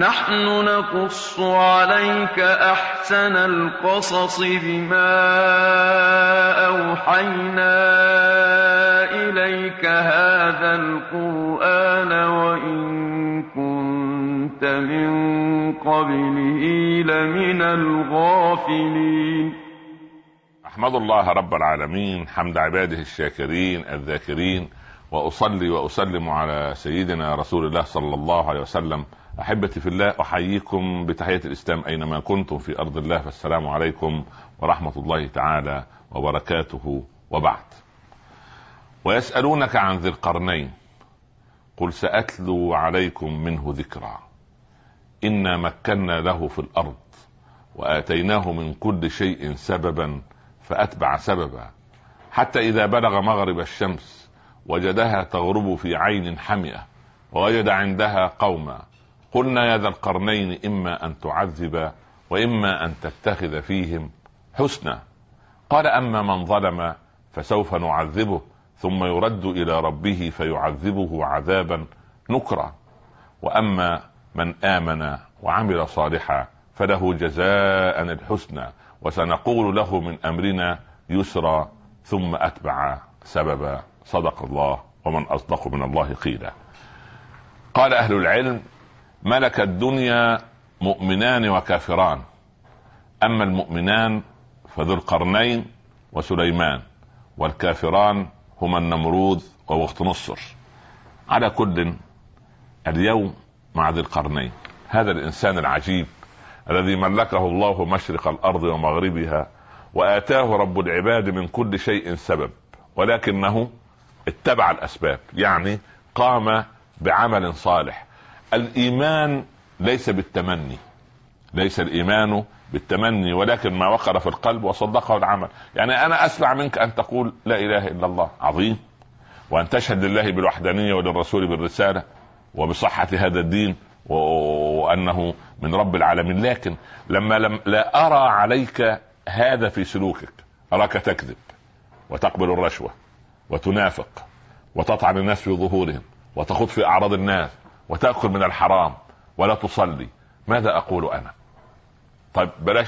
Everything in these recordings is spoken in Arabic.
نحن نقص عليك أحسن القصص بما أوحينا إليك هذا القرآن وإن كنت من قبله لمن الغافلين. أحمد الله رب العالمين حمد عباده الشاكرين الذاكرين وأصلي وأسلم على سيدنا رسول الله صلى الله عليه وسلم أحبتي في الله أحييكم بتحية الإسلام أينما كنتم في أرض الله فالسلام عليكم ورحمة الله تعالى وبركاته وبعد. ويسألونك عن ذي القرنين قل سأتلو عليكم منه ذكرا. إنا مكنا له في الأرض وآتيناه من كل شيء سببا فأتبع سببا. حتى إذا بلغ مغرب الشمس وجدها تغرب في عين حمئة ووجد عندها قوما قلنا يا ذا القرنين إما أن تعذب وإما أن تتخذ فيهم حسنا. قال أما من ظلم فسوف نعذبه ثم يرد إلى ربه فيعذبه عذابا نكرا. وأما من آمن وعمل صالحا فله جزاء الحسنى وسنقول له من أمرنا يسرا ثم أتبع سببا. صدق الله ومن أصدق من الله قيلا. قال أهل العلم ملك الدنيا مؤمنان وكافران. أما المؤمنان فذو القرنين وسليمان والكافران هما النمروذ ووقت نصر. على كل اليوم مع ذي القرنين. هذا الإنسان العجيب الذي ملكه الله مشرق الأرض ومغربها وآتاه رب العباد من كل شيء سبب ولكنه اتبع الأسباب يعني قام بعمل صالح. الإيمان ليس بالتمني ليس الإيمان بالتمني ولكن ما وقر في القلب وصدقه العمل. يعني أنا أسمع منك أن تقول لا إله إلا الله عظيم. وأن تشهد لله بالوحدانية وللرسول بالرسالة وبصحة هذا الدين وأنه من رب العالمين. لكن لما لم لا أرى عليك هذا في سلوكك أراك تكذب وتقبل الرشوة وتنافق وتطعن الناس في ظهورهم وتخوض في أعراض الناس وتأكل من الحرام ولا تصلي. ماذا أقول أنا؟ طيب بلاش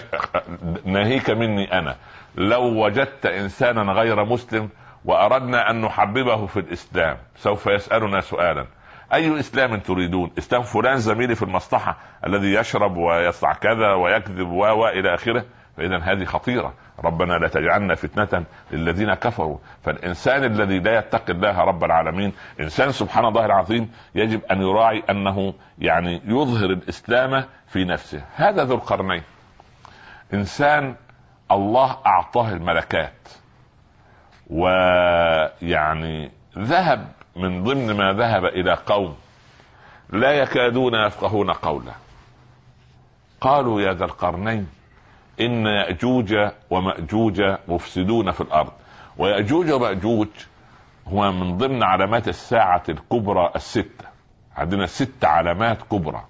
ناهيك مني أنا. لو وجدت إنسانا غير مسلم وأردنا أن نحببه في الإسلام سوف يسألنا سؤالا. أي إسلام تريدون؟ إسلام فلان زميلي في المصلحة الذي يشرب ويصنع كذا ويكذب و إلى آخره؟ فاذا هذه خطيرة. ربنا لا تجعلنا فتنة للذين كفروا. فالإنسان الذي لا يتقي الله رب العالمين إنسان سبحان الله العظيم يجب أن يراعي أنه يعني يظهر الإسلام في نفسه. هذا ذو القرنين. إنسان الله أعطاه الملكات. ويعني ذهب من ضمن ما ذهب إلى قوم لا يكادون يفقهون قولا قالوا يا ذا القرنين إن يأجوج ومأجوج مفسدون في الأرض. ويأجوج ومأجوج هو من ضمن علامات الساعة الكبرى الستة. عندنا ست علامات كبرى.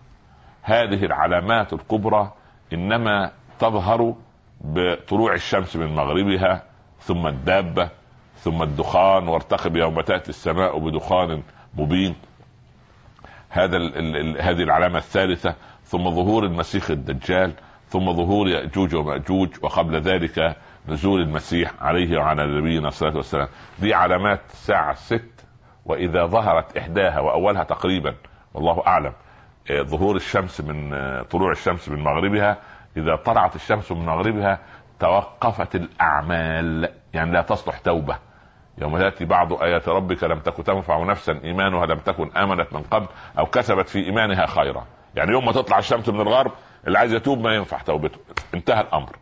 هذه العلامات الكبرى إنما تظهر بطلوع الشمس من مغربها ثم الدابة ثم الدخان وارتقب يوم تأتي السماء بدخان مبين. هذا ال ال هذه العلامة الثالثة ثم ظهور المسيح الدجال ثم ظهور يأجوج ومأجوج وقبل ذلك نزول المسيح عليه وعلى نبينا الصلاه والسلام دي علامات الساعة الست وإذا ظهرت إحداها وأولها تقريبا والله أعلم آه، ظهور الشمس من آه، طلوع الشمس من مغربها إذا طلعت الشمس من مغربها توقفت الأعمال يعني لا تصلح توبة. يوم تاتي بعض آيات ربك لم تكن تنفع نفسا إيمانها لم تكن آمنت من قبل أو كسبت في إيمانها خيرا. يعني يوم ما تطلع الشمس من الغرب اللي عايز يتوب ما ينفع توبته. انتهى الأمر.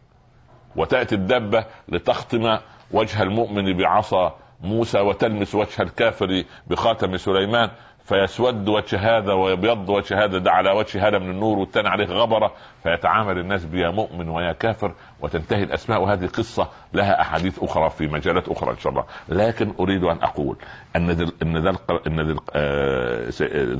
وتأتي الدبة لتختم وجه المؤمن بعصا موسى وتلمس وجه الكافر بخاتم سليمان. فيسود وجه هذا ويبيض وجه هذا ده على وجه هذا من النور والثاني عليه غبرة فيتعامل الناس بيا مؤمن ويا كافر وتنتهي الأسماء. وهذه قصة لها أحاديث أخرى في مجالات أخرى إن شاء الله. لكن أريد أن أقول أن ذي إن ذا إن ذي آه،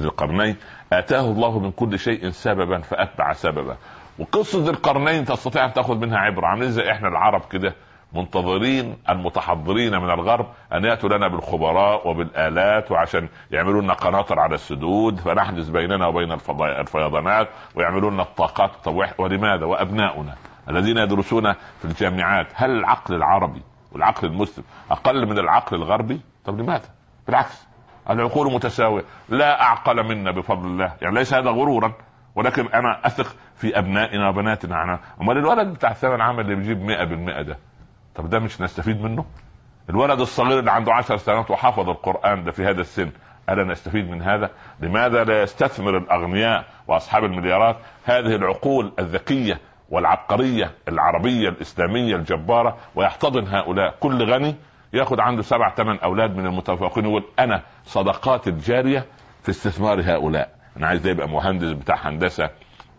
القرنين آتاه الله من كل شيء سببا فأتبع سببا وقصة ذي القرنين تستطيع أن تأخذ منها عبرة عاملين زي إحنا العرب كده منتظرين المتحضرين من الغرب أن يأتوا لنا بالخبراء وبالآلات وعشان يعملوا لنا قناطر على السدود فنحجز بيننا وبين الفيضانات ويعملوا لنا الطاقات ولماذا؟ وأبناؤنا الذين يدرسون في الجامعات. هل العقل العربي والعقل المسلم أقل من العقل الغربي؟ طب لماذا؟ بالعكس العقول متساوية. لا أعقل منا بفضل الله. يعني ليس هذا غرورا ولكن أنا أثق في أبنائنا وبناتنا. أمال الولد بتاع الثانوي العام اللي بيجيب 100% ده؟ طب ده مش نستفيد منه؟ الولد الصغير اللي عنده عشر سنوات وحفظ القرآن ده في هذا السن ألا نستفيد من هذا؟ لماذا لا يستثمر الأغنياء وأصحاب المليارات هذه العقول الذكية والعبقرية العربية الإسلامية الجبارة ويحتضن هؤلاء؟ كل غني يأخذ عنده سبع ثمان أولاد من المتفوقين يقول أنا صدقات الجارية في استثمار هؤلاء. أنا عايز يبقى مهندس بتاع هندسة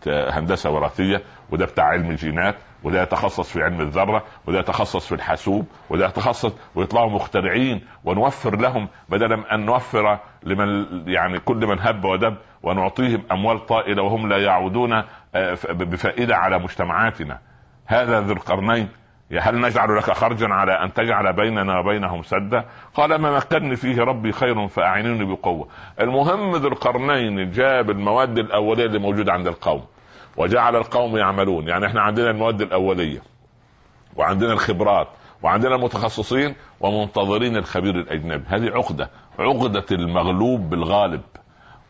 هندسة وراثية وده بتاع علم جينات. وده يتخصص في علم الذرة وده يتخصص في الحاسوب وده يتخصص ويطلعوا مخترعين ونوفر لهم بدلا أن نوفر لمن يعني كل من هب ودب ونعطيهم أموال طائلة وهم لا يعودون آه، بفائدة على مجتمعاتنا. هذا ذو القرنين. هل نجعل لك خرجا على أن تجعل بيننا وبينهم سدا؟ قال ما مكنني فيه ربي خير فأعينوني بقوة. المهم ذو القرنين جاب المواد الأولية اللي موجودة عند القوم. وجعل القوم يعملون. يعني إحنا عندنا المواد الأولية وعندنا الخبرات وعندنا المتخصصين ومنتظرين الخبير الأجنبي. هذه عقدة عقدة المغلوب بالغالب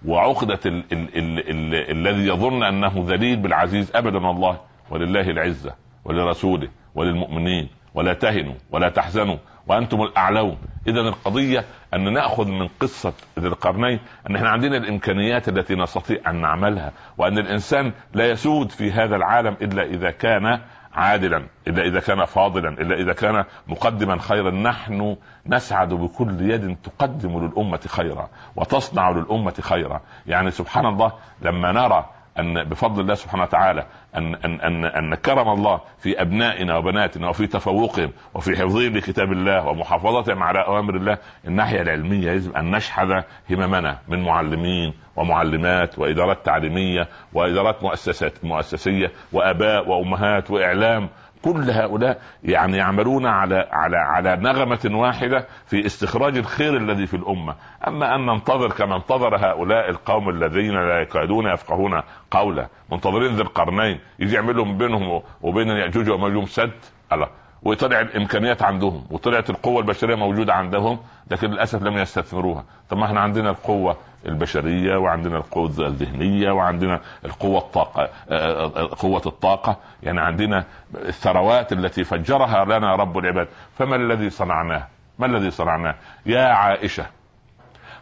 وعقدة ال ال ال ال الذي يظن أنه ذليل بالعزيز ابدا والله ولله العزة ولرسوله وللمؤمنين. ولا تهنوا ولا تحزنوا. وأنتم الأعلون. اذا القضية أن نأخذ من قصة ذي القرنين أن إحنا عندنا الإمكانيات التي نستطيع أن نعملها وأن الإنسان لا يسود في هذا العالم إلا إذا كان عادلا إلا إذا كان فاضلا إلا إذا كان مقدما خيرا. نحن نسعد بكل يد تقدم للأمة خيرا وتصنع للأمة خيرا. يعني سبحان الله لما نرى أن بفضل الله سبحانه وتعالى أن أن أن أن كرم الله في أبنائنا وبناتنا وفي تفوقهم وفي حفظهم لكتاب الله ومحافظتهم على أوامر الله الناحية العلمية يجب أن نشحذ هممنا من معلمين ومعلمات وإدارات تعليمية وإدارات مؤسسات مؤسسية وآباء وأمهات وإعلام كل هؤلاء يعني يعملون على على على نغمة واحدة في استخراج الخير الذي في الأمة، أما أن ننتظر كما انتظر هؤلاء القوم الذين لا يكادون يفقهون قولا، منتظرين ذي القرنين يجي يعمل لهم بينهم وبين يأجوج ومأجوج سد، الله. وطلع الإمكانيات عندهم وطلعت القوة البشرية موجودة عندهم لكن للأسف لم يستثمروها. طب ما إحنا عندنا القوة البشرية وعندنا القوة الذهنية وعندنا القوة الطاقة آه، قوة الطاقة. يعني عندنا الثروات التي فجرها لنا رب العباد. فما الذي صنعناه؟ ما الذي صنعناه؟ يا عائشة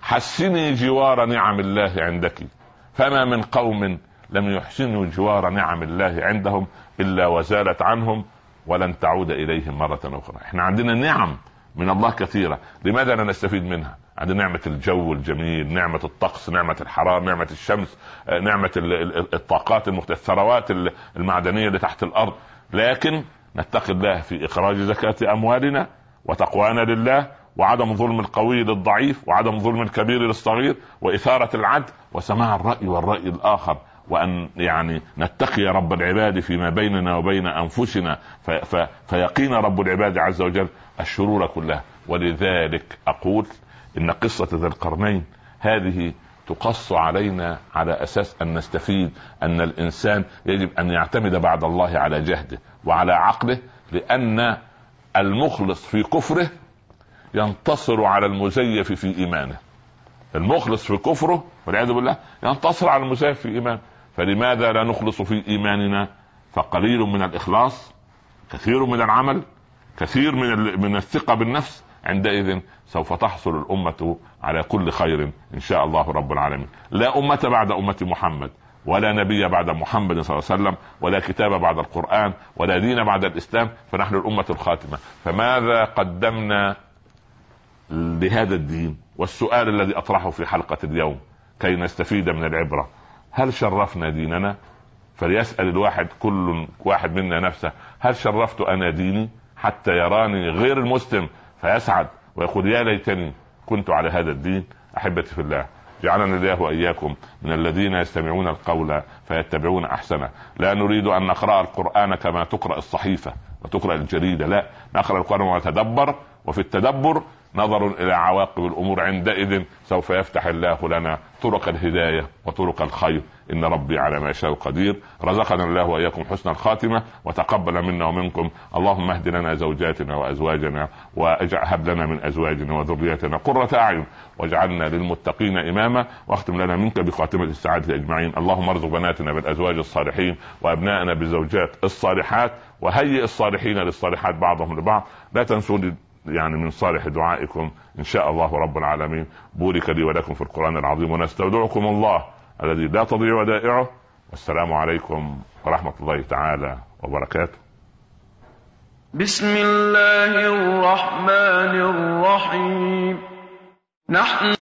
حسني جوار نعم الله عندك. فما من قوم لم يحسنوا جوار نعم الله عندهم إلا وزالت عنهم ولن تعود إليهم مرة أخرى. إحنا عندنا نعم من الله كثيرة. لماذا لا نستفيد منها؟ عندنا نعمة الجو الجميل نعمة الطقس نعمة الحرارة نعمة الشمس آه، نعمة الطاقات المختلفة الثروات المعدنية اللي تحت الأرض. لكن نتقي الله في إخراج زكاة أموالنا وتقوانا لله وعدم ظلم القوي للضعيف وعدم ظلم الكبير للصغير وإثارة العدل وسماع الرأي والرأي الآخر. وأن يعني نتقي رب العباد فيما بيننا وبين أنفسنا. فيقينا رب العباد عز وجل الشرور كلها. ولذلك أقول إن قصة ذي القرنين هذه تقص علينا على أساس أن نستفيد أن الإنسان يجب أن يعتمد بعد الله على جهده وعلى عقله لأن المخلص في كفره ينتصر على المزيف في إيمانه. المخلص في كفره والعياذ بالله ينتصر على المزيف في إيمانه. فلماذا لا نخلص في إيماننا؟ فقليل من الإخلاص كثير من العمل كثير من من الثقة بالنفس عندئذ سوف تحصل الأمة على كل خير إن شاء الله رب العالمين. لا أمة بعد أمة محمد ولا نبي بعد محمد صلى الله عليه وسلم ولا كتاب بعد القرآن ولا دين بعد الإسلام فنحن الأمة الخاتمة. فماذا قدمنا لهذا الدين؟ والسؤال الذي أطرحه في حلقة اليوم كي نستفيد من العبرة. هل شرفنا ديننا؟ فليسأل الواحد كل واحد منا نفسه هل شرفت أنا ديني حتى يراني غير المسلم فيسعد ويقول يا ليتني كنت على هذا الدين أحبتي في الله جعلنا الله وإياكم من الذين يستمعون القول فيتبعون أحسنه. لا نريد أن نقرأ القرآن كما تقرأ الصحيفة وتقرأ الجريدة لا نقرأ القرآن ونتدبر وفي التدبر نظر إلى عواقب الأمور عندئذ سوف يفتح الله لنا طرق الهداية وطرق الخير. إن ربي على ما يشاء قدير. رزقنا الله وإياكم حسن الخاتمة وتقبل منا ومنكم. اللهم اهد لنا زوجاتنا وأزواجنا وهب لنا من أزواجنا وذرياتنا قرة أعين واجعلنا للمتقين إماما واختم لنا منك بخاتمة السعادة أجمعين. اللهم ارزق بناتنا بالأزواج الصالحين وأبنائنا بالزوجات الصالحات وهيئ الصالحين للصالحات بعضهم لبعض. لا تنسوا يعني من صالح دعائكم إن شاء الله رب العالمين. بورك لي ولكم في القرآن العظيم ونستودعكم الله الذي لا تضيع ودائعه والسلام عليكم ورحمة الله تعالى وبركاته. بسم الله الرحمن الرحيم. نحن